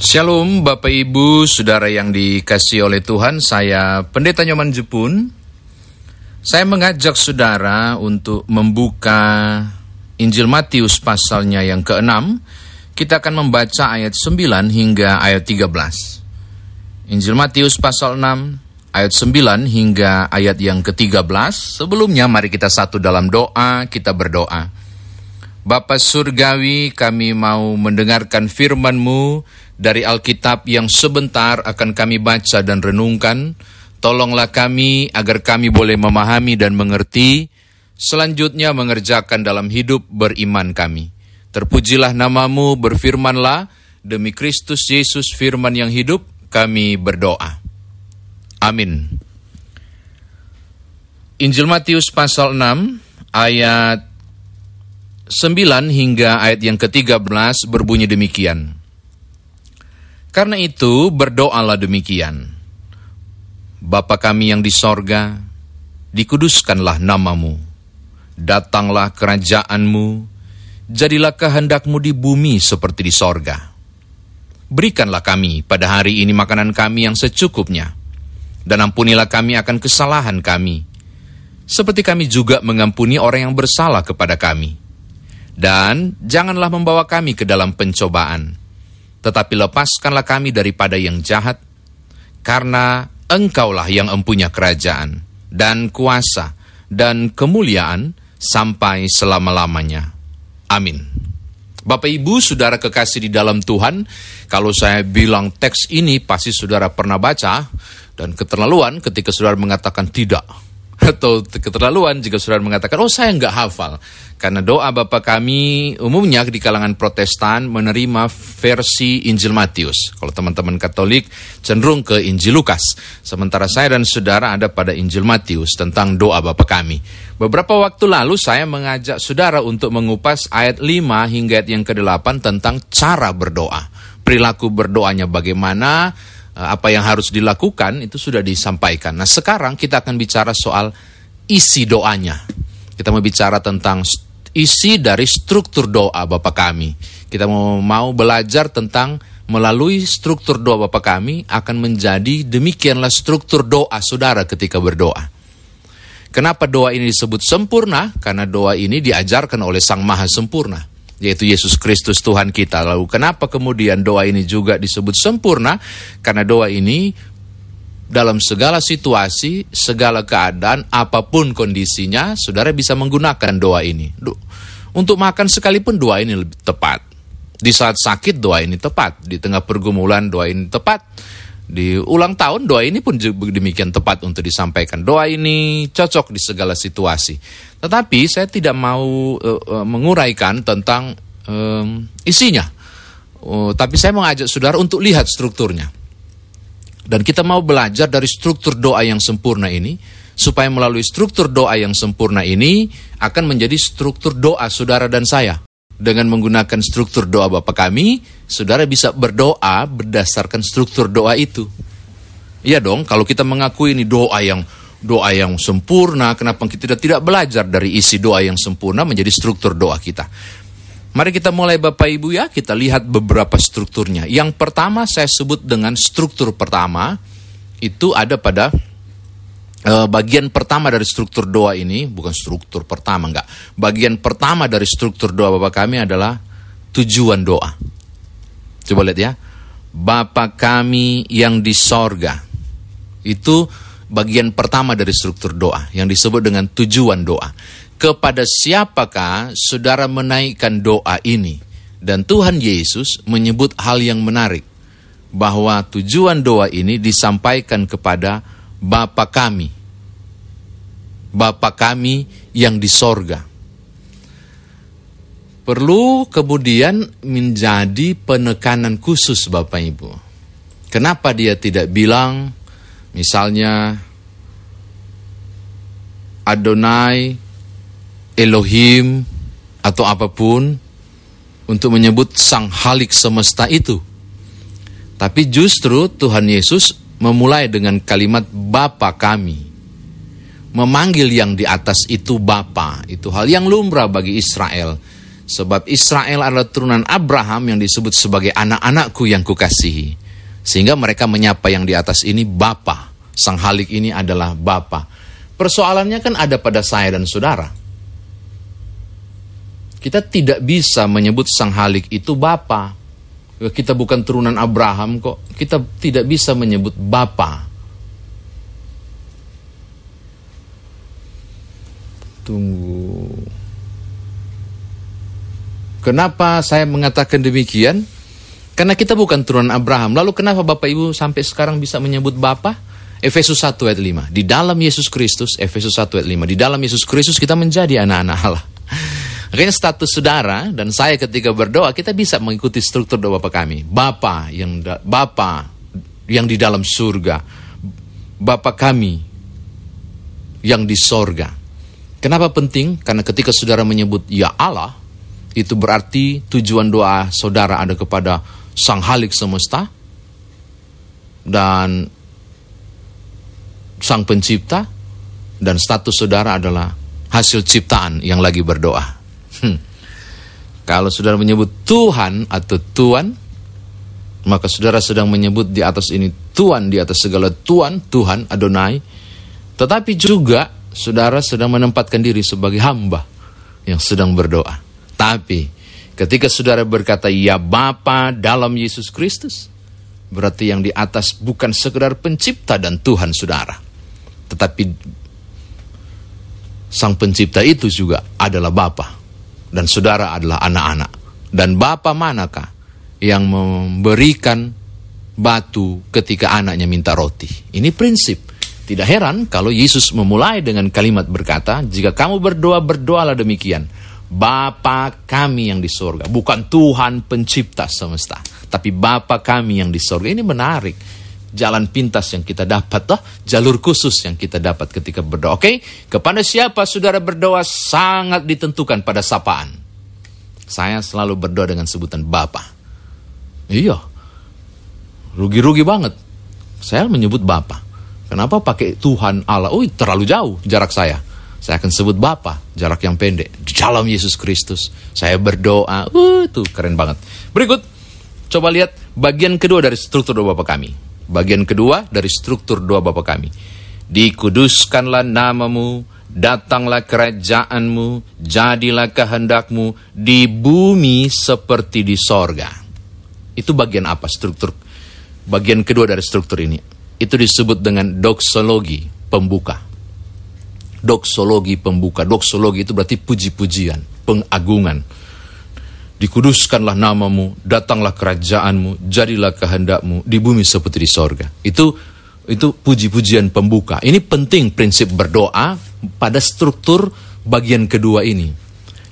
Shalom Bapak Ibu, Saudara yang dikasih oleh Tuhan, saya Pendeta Nyoman Jepun. Saya mengajak Saudara untuk membuka Injil Matius pasalnya yang ke-6. Kita akan membaca ayat 9 hingga ayat 13. Injil Matius pasal 6 ayat 9 hingga ayat yang ke-13. Sebelumnya mari kita satu dalam doa, kita berdoa. Bapa Surgawi, kami mau mendengarkan firman-Mu dari Alkitab yang sebentar akan kami baca dan renungkan. Tolonglah kami agar kami boleh memahami dan mengerti, selanjutnya mengerjakan dalam hidup beriman kami. Terpujilah namamu, berfirmanlah, demi Kristus Yesus firman yang hidup, kami berdoa. Amin. Injil Matius pasal 6 ayat 9 hingga ayat yang ke-13 berbunyi demikian. Karena itu berdoalah demikian. Bapa kami yang di sorga, dikuduskanlah namamu. Datanglah kerajaanmu, jadilah kehendakmu di bumi seperti di sorga. Berikanlah kami pada hari ini makanan kami yang secukupnya, dan ampunilah kami akan kesalahan kami, seperti kami juga mengampuni orang yang bersalah kepada kami dan janganlah membawa kami ke dalam pencobaan, tetapi lepaskanlah kami daripada yang jahat, karena engkaulah yang empunya kerajaan, dan kuasa, dan kemuliaan, sampai selama-lamanya. Amin. Bapak Ibu, Saudara kekasih di dalam Tuhan, kalau saya bilang teks ini pasti Saudara pernah baca, dan keterlaluan ketika Saudara mengatakan tidak, atau keterlaluan jika saudara mengatakan, oh saya nggak hafal. Karena doa Bapa kami umumnya di kalangan protestan menerima versi Injil Matius. Kalau teman-teman Katolik cenderung ke Injil Lukas. Sementara saya dan saudara ada pada Injil Matius tentang doa Bapa kami. Beberapa waktu lalu saya mengajak saudara untuk mengupas ayat 5 hingga ayat yang ke-8 tentang cara berdoa. Perilaku berdoanya bagaimana, apa yang harus dilakukan itu sudah disampaikan. Nah sekarang kita akan bicara soal isi doanya. Kita mau bicara tentang isi dari struktur doa Bapak kami. Kita mau, mau belajar tentang melalui struktur doa Bapak kami akan menjadi demikianlah struktur doa saudara ketika berdoa. Kenapa doa ini disebut sempurna? Karena doa ini diajarkan oleh Sang Maha Sempurna yaitu Yesus Kristus Tuhan kita. Lalu kenapa kemudian doa ini juga disebut sempurna? Karena doa ini dalam segala situasi, segala keadaan, apa pun kondisinya, saudara bisa menggunakan doa ini. Untuk makan sekalipun doa ini lebih tepat. Di saat sakit doa ini tepat, di tengah pergumulan doa ini tepat, di ulang tahun doa ini pun demikian tepat untuk disampaikan. Doa ini cocok di segala situasi. Tetapi saya tidak mau uh, uh, menguraikan tentang um, isinya. Uh, tapi saya mengajak saudara untuk lihat strukturnya. Dan kita mau belajar dari struktur doa yang sempurna ini, supaya melalui struktur doa yang sempurna ini akan menjadi struktur doa saudara dan saya. Dengan menggunakan struktur doa Bapak kami, saudara bisa berdoa berdasarkan struktur doa itu. Iya dong, kalau kita mengakui ini doa yang doa yang sempurna, kenapa kita tidak belajar dari isi doa yang sempurna menjadi struktur doa kita. Mari kita mulai Bapak Ibu ya, kita lihat beberapa strukturnya. Yang pertama saya sebut dengan struktur pertama, itu ada pada uh, bagian pertama dari struktur doa ini, bukan struktur pertama enggak. Bagian pertama dari struktur doa Bapak kami adalah tujuan doa. Coba lihat ya. Bapa kami yang di sorga. Itu bagian pertama dari struktur doa yang disebut dengan tujuan doa. Kepada siapakah saudara menaikkan doa ini? Dan Tuhan Yesus menyebut hal yang menarik bahwa tujuan doa ini disampaikan kepada Bapa kami. Bapa kami yang di sorga. Perlu kemudian menjadi penekanan khusus Bapak Ibu. Kenapa dia tidak bilang Misalnya Adonai, Elohim, atau apa pun untuk menyebut sang halik semesta itu. Tapi justru Tuhan Yesus memulai dengan kalimat Bapa kami. Memanggil yang di atas itu Bapa, itu hal yang lumrah bagi Israel. Sebab Israel adalah turunan Abraham yang disebut sebagai anak-anakku yang kukasihi. Sehingga mereka menyapa yang di atas ini Bapa. Sang Halik ini adalah Bapa. Persoalannya kan ada pada saya dan saudara. Kita tidak bisa menyebut Sang Halik itu Bapa. Kita bukan turunan Abraham kok. Kita tidak bisa menyebut Bapa. Tunggu. Kenapa saya mengatakan demikian? Karena kita bukan turunan Abraham. Lalu kenapa Bapak Ibu sampai sekarang bisa menyebut Bapa? Efesus 1 ayat 5. Di dalam Yesus Kristus, Efesus 1 ayat 5. Di dalam Yesus Kristus kita menjadi anak-anak Allah. Makanya status saudara dan saya ketika berdoa kita bisa mengikuti struktur doa Bapak kami. Bapa yang Bapa yang di dalam surga. Bapa kami yang di sorga. Kenapa penting? Karena ketika saudara menyebut ya Allah, itu berarti tujuan doa saudara ada kepada Sang Halik semesta dan Sang Pencipta dan status saudara adalah hasil ciptaan yang lagi berdoa. Hmm. Kalau saudara menyebut Tuhan atau Tuhan, maka saudara sedang menyebut di atas ini Tuhan, di atas segala Tuhan, Tuhan Adonai. Tetapi juga saudara sedang menempatkan diri sebagai hamba yang sedang berdoa. Tapi ketika saudara berkata ya Bapa dalam Yesus Kristus, berarti yang di atas bukan sekedar pencipta dan Tuhan saudara. Tetapi sang pencipta itu juga adalah Bapa dan saudara adalah anak-anak. Dan Bapa manakah yang memberikan batu ketika anaknya minta roti? Ini prinsip. Tidak heran kalau Yesus memulai dengan kalimat berkata, jika kamu berdoa, berdoalah demikian. Bapa kami yang di sorga. Bukan Tuhan pencipta semesta. Tapi Bapa kami yang di sorga. Ini menarik. Jalan pintas yang kita dapat. Toh? Jalur khusus yang kita dapat ketika berdoa. Oke? Okay? Kepada siapa saudara berdoa sangat ditentukan pada sapaan. Saya selalu berdoa dengan sebutan Bapa. Iya. Rugi-rugi banget. Saya menyebut Bapa. Kenapa pakai Tuhan Allah? Oh, terlalu jauh jarak saya. Saya akan sebut Bapa, jarak yang pendek. Di dalam Yesus Kristus, saya berdoa. Uh, tuh keren banget. Berikut, coba lihat bagian kedua dari struktur doa Bapa kami. Bagian kedua dari struktur doa Bapa kami. Dikuduskanlah namamu, datanglah kerajaanmu, jadilah kehendakmu di bumi seperti di sorga. Itu bagian apa struktur? Bagian kedua dari struktur ini. Itu disebut dengan doksologi, pembuka doksologi pembuka. Doksologi itu berarti puji-pujian, pengagungan. Dikuduskanlah namamu, datanglah kerajaanmu, jadilah kehendakmu di bumi seperti di sorga. Itu itu puji-pujian pembuka. Ini penting prinsip berdoa pada struktur bagian kedua ini.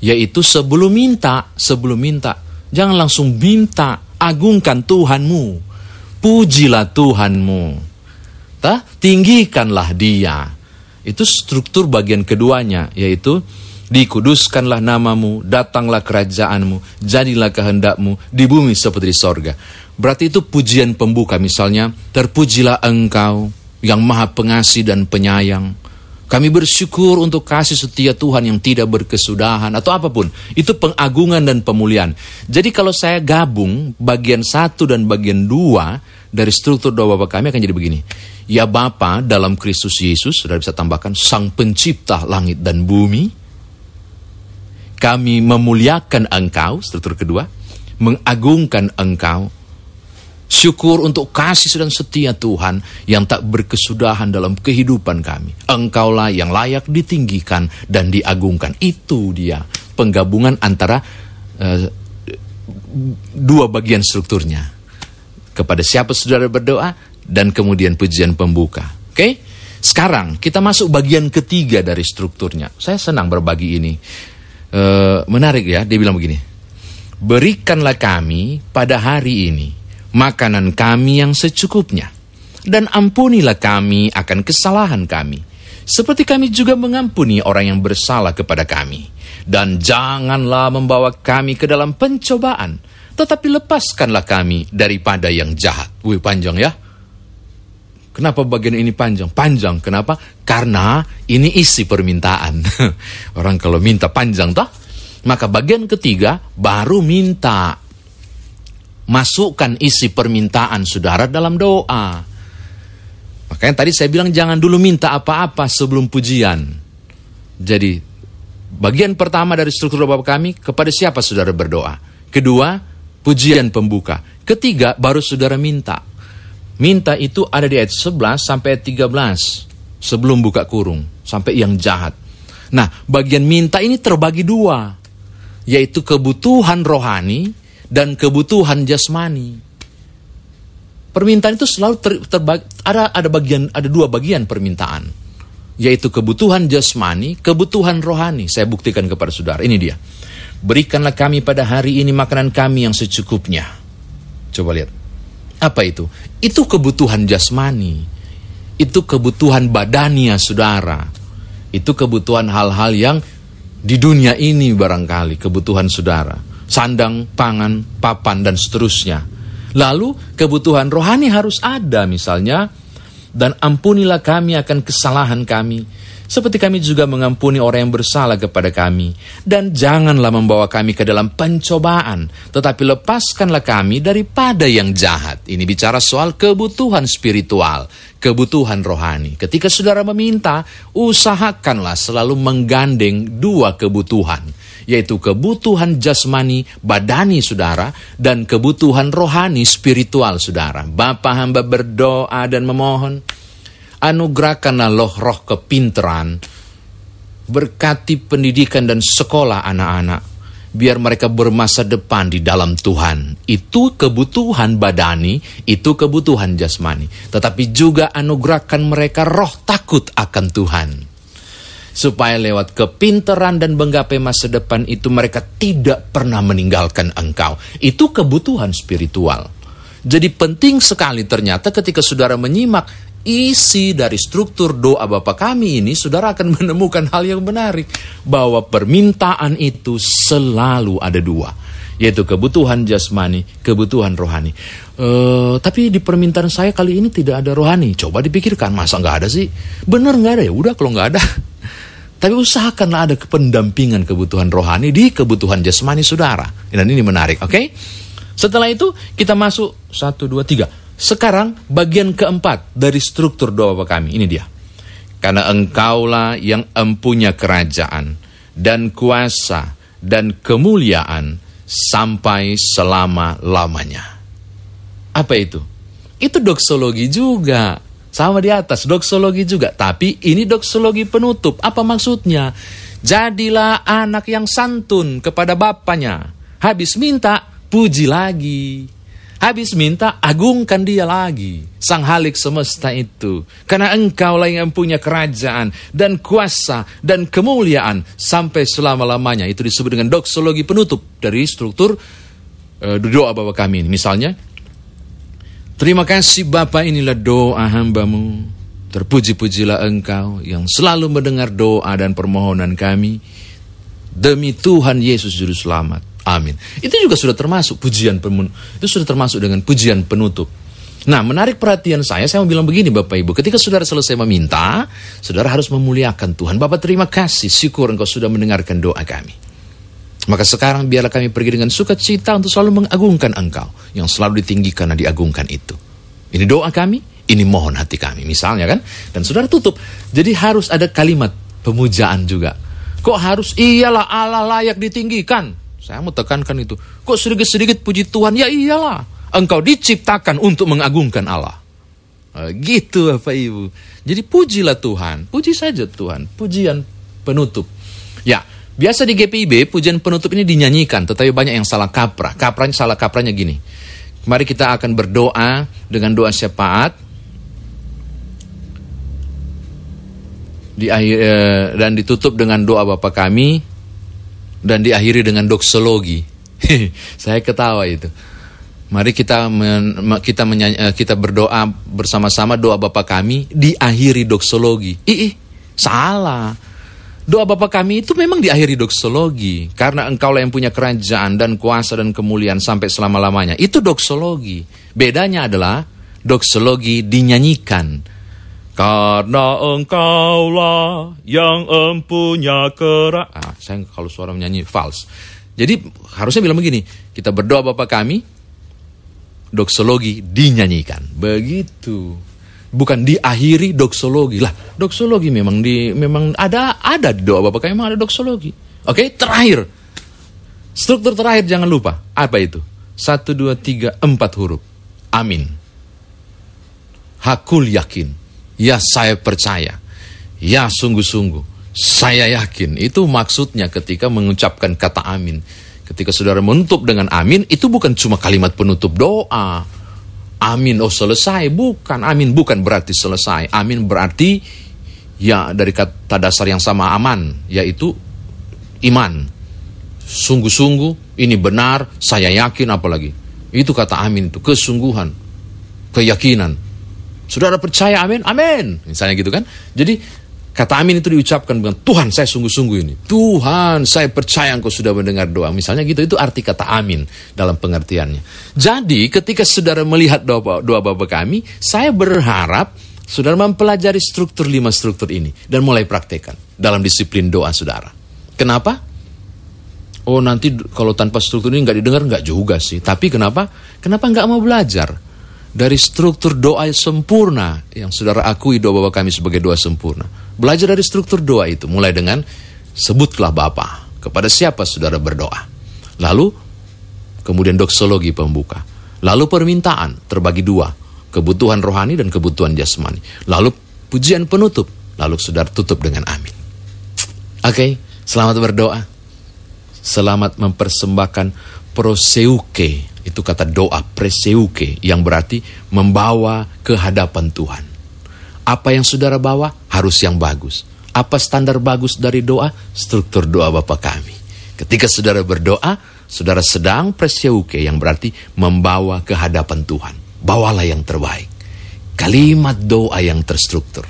Yaitu sebelum minta, sebelum minta, jangan langsung minta, agungkan Tuhanmu. Pujilah Tuhanmu. Tah, tinggikanlah dia itu struktur bagian keduanya, yaitu dikuduskanlah namamu, datanglah kerajaanmu, jadilah kehendakmu di bumi seperti di sorga. Berarti itu pujian pembuka, misalnya, terpujilah engkau yang maha pengasih dan penyayang. Kami bersyukur untuk kasih setia Tuhan yang tidak berkesudahan atau apa pun. Itu pengagungan dan pemulihan. Jadi kalau saya gabung bagian satu dan bagian dua dari struktur doa Bapak kami akan jadi begini. Ya Bapa dalam Kristus Yesus, sudah bisa tambahkan, Sang Pencipta langit dan bumi, kami memuliakan Engkau, struktur kedua, mengagungkan Engkau, syukur untuk kasih dan setia Tuhan yang tak berkesudahan dalam kehidupan kami. Engkaulah yang layak ditinggikan dan diagungkan. Itu dia penggabungan antara uh, dua bagian strukturnya. Kepada siapa saudara berdoa, dan kemudian pujian pembuka. Oke? Okay? Sekarang kita masuk bagian ketiga dari strukturnya. Saya senang berbagi ini. E, menarik ya, dia bilang begini. Berikanlah kami pada hari ini makanan kami yang secukupnya. Dan ampunilah kami akan kesalahan kami. Seperti kami juga mengampuni orang yang bersalah kepada kami. Dan janganlah membawa kami ke dalam pencobaan. Tetapi lepaskanlah kami daripada yang jahat. Wih panjang ya Kenapa bagian ini panjang? Panjang, kenapa? Karena ini isi permintaan. Orang kalau minta panjang toh. Maka bagian ketiga baru minta. Masukkan isi permintaan saudara dalam doa. Makanya tadi saya bilang jangan dulu minta apa-apa sebelum pujian. Jadi bagian pertama dari struktur doa kami kepada siapa saudara berdoa. Kedua, pujian pembuka. Ketiga, baru saudara minta. Minta itu ada di ayat 11 sampai ayat 13 sebelum buka kurung sampai yang jahat. Nah, bagian minta ini terbagi dua, yaitu kebutuhan rohani dan kebutuhan jasmani. Permintaan itu selalu ter, terbagi, ada ada bagian ada dua bagian permintaan, yaitu kebutuhan jasmani, kebutuhan rohani. Saya buktikan kepada saudara. Ini dia. Berikanlah kami pada hari ini makanan kami yang secukupnya. Coba lihat. Apa itu? Itu kebutuhan jasmani. Itu kebutuhan badania saudara itu kebutuhan hal-hal yang di dunia ini barangkali kebutuhan saudara. Sandang, pangan, papan, dan seterusnya. Lalu kebutuhan rohani harus ada misalnya. Dan ampunilah kami akan kesalahan kami seperti kami juga mengampuni orang yang bersalah kepada kami. Dan janganlah membawa kami ke dalam pencobaan, tetapi lepaskanlah kami daripada yang jahat. Ini bicara soal kebutuhan spiritual, kebutuhan rohani. Ketika saudara meminta, usahakanlah selalu menggandeng dua kebutuhan yaitu kebutuhan jasmani badani saudara dan kebutuhan rohani spiritual saudara. Bapa hamba berdoa dan memohon anugerahkanlah loh roh kepinteran, berkati pendidikan dan sekolah anak-anak, biar mereka bermasa depan di dalam Tuhan. Itu kebutuhan badani, itu kebutuhan jasmani. Tetapi juga anugerahkan mereka roh takut akan Tuhan. Supaya lewat kepinteran dan menggapai masa depan itu mereka tidak pernah meninggalkan engkau. Itu kebutuhan spiritual. Jadi penting sekali ternyata ketika saudara menyimak isi dari struktur doa Bapa kami ini, saudara akan menemukan hal yang menarik. Bahwa permintaan itu selalu ada dua. Yaitu kebutuhan jasmani, kebutuhan rohani. Uh, tapi di permintaan saya kali ini tidak ada rohani. Coba dipikirkan, masa nggak ada sih? Bener nggak ada ya? Udah kalau nggak ada. Tapi usahakanlah ada pendampingan kebutuhan rohani di kebutuhan jasmani saudara. Dan ini menarik, oke? Okay? Setelah itu kita masuk satu dua tiga sekarang bagian keempat dari struktur doa kami, ini dia. Karena engkaulah yang empunya kerajaan dan kuasa dan kemuliaan sampai selama-lamanya. Apa itu? Itu doksologi juga. Sama di atas, doksologi juga. Tapi ini doksologi penutup. Apa maksudnya? Jadilah anak yang santun kepada bapaknya. Habis minta, puji lagi. Habis minta, agungkan dia lagi. Sang halik semesta itu. Karena engkau lah yang punya kerajaan dan kuasa dan kemuliaan sampai selama-lamanya. Itu disebut dengan doksologi penutup dari struktur uh, doa Bapak kami ini. Misalnya, Terima kasih Bapak inilah doa hambamu. Terpuji-pujilah engkau yang selalu mendengar doa dan permohonan kami. Demi Tuhan Yesus Juru Selamat. Amin. Itu juga sudah termasuk pujian itu sudah termasuk dengan pujian penutup. Nah, menarik perhatian saya, saya mau bilang begini Bapak Ibu, ketika saudara selesai meminta, saudara harus memuliakan Tuhan. Bapak terima kasih, syukur engkau sudah mendengarkan doa kami. Maka sekarang biarlah kami pergi dengan sukacita untuk selalu mengagungkan engkau, yang selalu ditinggikan dan diagungkan itu. Ini doa kami, ini mohon hati kami, misalnya kan. Dan saudara tutup, jadi harus ada kalimat pemujaan juga. Kok harus iyalah Allah layak ditinggikan? Saya mau tekankan itu. Kok sedikit-sedikit puji Tuhan? Ya iyalah. Engkau diciptakan untuk mengagungkan Allah. Nah, gitu Bapak Ibu. Jadi pujilah Tuhan. Puji saja Tuhan. Pujian penutup. Ya, biasa di GPIB pujian penutup ini dinyanyikan. Tetapi banyak yang salah kaprah. Kaprahnya salah kaprahnya gini. Mari kita akan berdoa dengan doa syafaat. Di akhir, eh, dan ditutup dengan doa Bapa kami dan diakhiri dengan doksologi. Saya ketawa itu. Mari kita men, kita menyanyi, eh, kita berdoa bersama-sama doa Bapa kami diakhiri doksologi. Ih, salah. Doa Bapa kami itu memang diakhiri doksologi karena engkau lah yang punya kerajaan dan kuasa dan kemuliaan sampai selama-lamanya. Itu doksologi. Bedanya adalah doksologi dinyanyikan. Karena engkaulah yang empunya kerak. Ah, saya kalau suara menyanyi fals. Jadi harusnya bilang begini, kita berdoa Bapak kami, doksologi dinyanyikan. Begitu. Bukan diakhiri doksologi. Lah, doksologi memang di memang ada ada di doa Bapak kami memang ada doksologi. Oke, terakhir. Struktur terakhir jangan lupa. Apa itu? Satu, dua, tiga, empat huruf. Amin. Hakul yakin Ya saya percaya. Ya sungguh-sungguh. Saya yakin. Itu maksudnya ketika mengucapkan kata amin. Ketika saudara menutup dengan amin, itu bukan cuma kalimat penutup doa. Amin, oh selesai. Bukan, amin bukan berarti selesai. Amin berarti ya dari kata dasar yang sama aman, yaitu iman. Sungguh-sungguh, ini benar, saya yakin apalagi. Itu kata amin itu, kesungguhan, keyakinan. Saudara percaya amin? Amin. Misalnya gitu kan. Jadi kata amin itu diucapkan dengan Tuhan saya sungguh-sungguh ini. Tuhan saya percaya engkau sudah mendengar doa. Misalnya gitu itu arti kata amin dalam pengertiannya. Jadi ketika saudara melihat doa, doa Bapak kami, saya berharap saudara mempelajari struktur lima struktur ini dan mulai praktekkan dalam disiplin doa saudara. Kenapa? Oh nanti kalau tanpa struktur ini nggak didengar nggak juga sih. Tapi kenapa? Kenapa nggak mau belajar? Dari struktur doa yang sempurna yang saudara akui doa Bapak kami sebagai doa sempurna. Belajar dari struktur doa itu mulai dengan sebutlah Bapa kepada siapa saudara berdoa. Lalu kemudian doksologi pembuka. Lalu permintaan terbagi dua, kebutuhan rohani dan kebutuhan jasmani. Lalu pujian penutup, lalu saudara tutup dengan amin. Oke, okay, selamat berdoa. Selamat mempersembahkan proseuke itu kata doa preseuke yang berarti membawa ke hadapan Tuhan. Apa yang saudara bawa harus yang bagus. Apa standar bagus dari doa? Struktur doa Bapa kami. Ketika saudara berdoa, saudara sedang preseuke yang berarti membawa ke hadapan Tuhan. Bawalah yang terbaik. Kalimat doa yang terstruktur.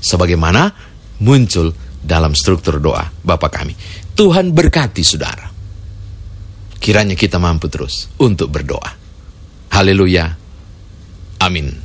Sebagaimana muncul dalam struktur doa Bapa kami. Tuhan berkati saudara. Kiranya kita mampu terus untuk berdoa. Haleluya. Amin.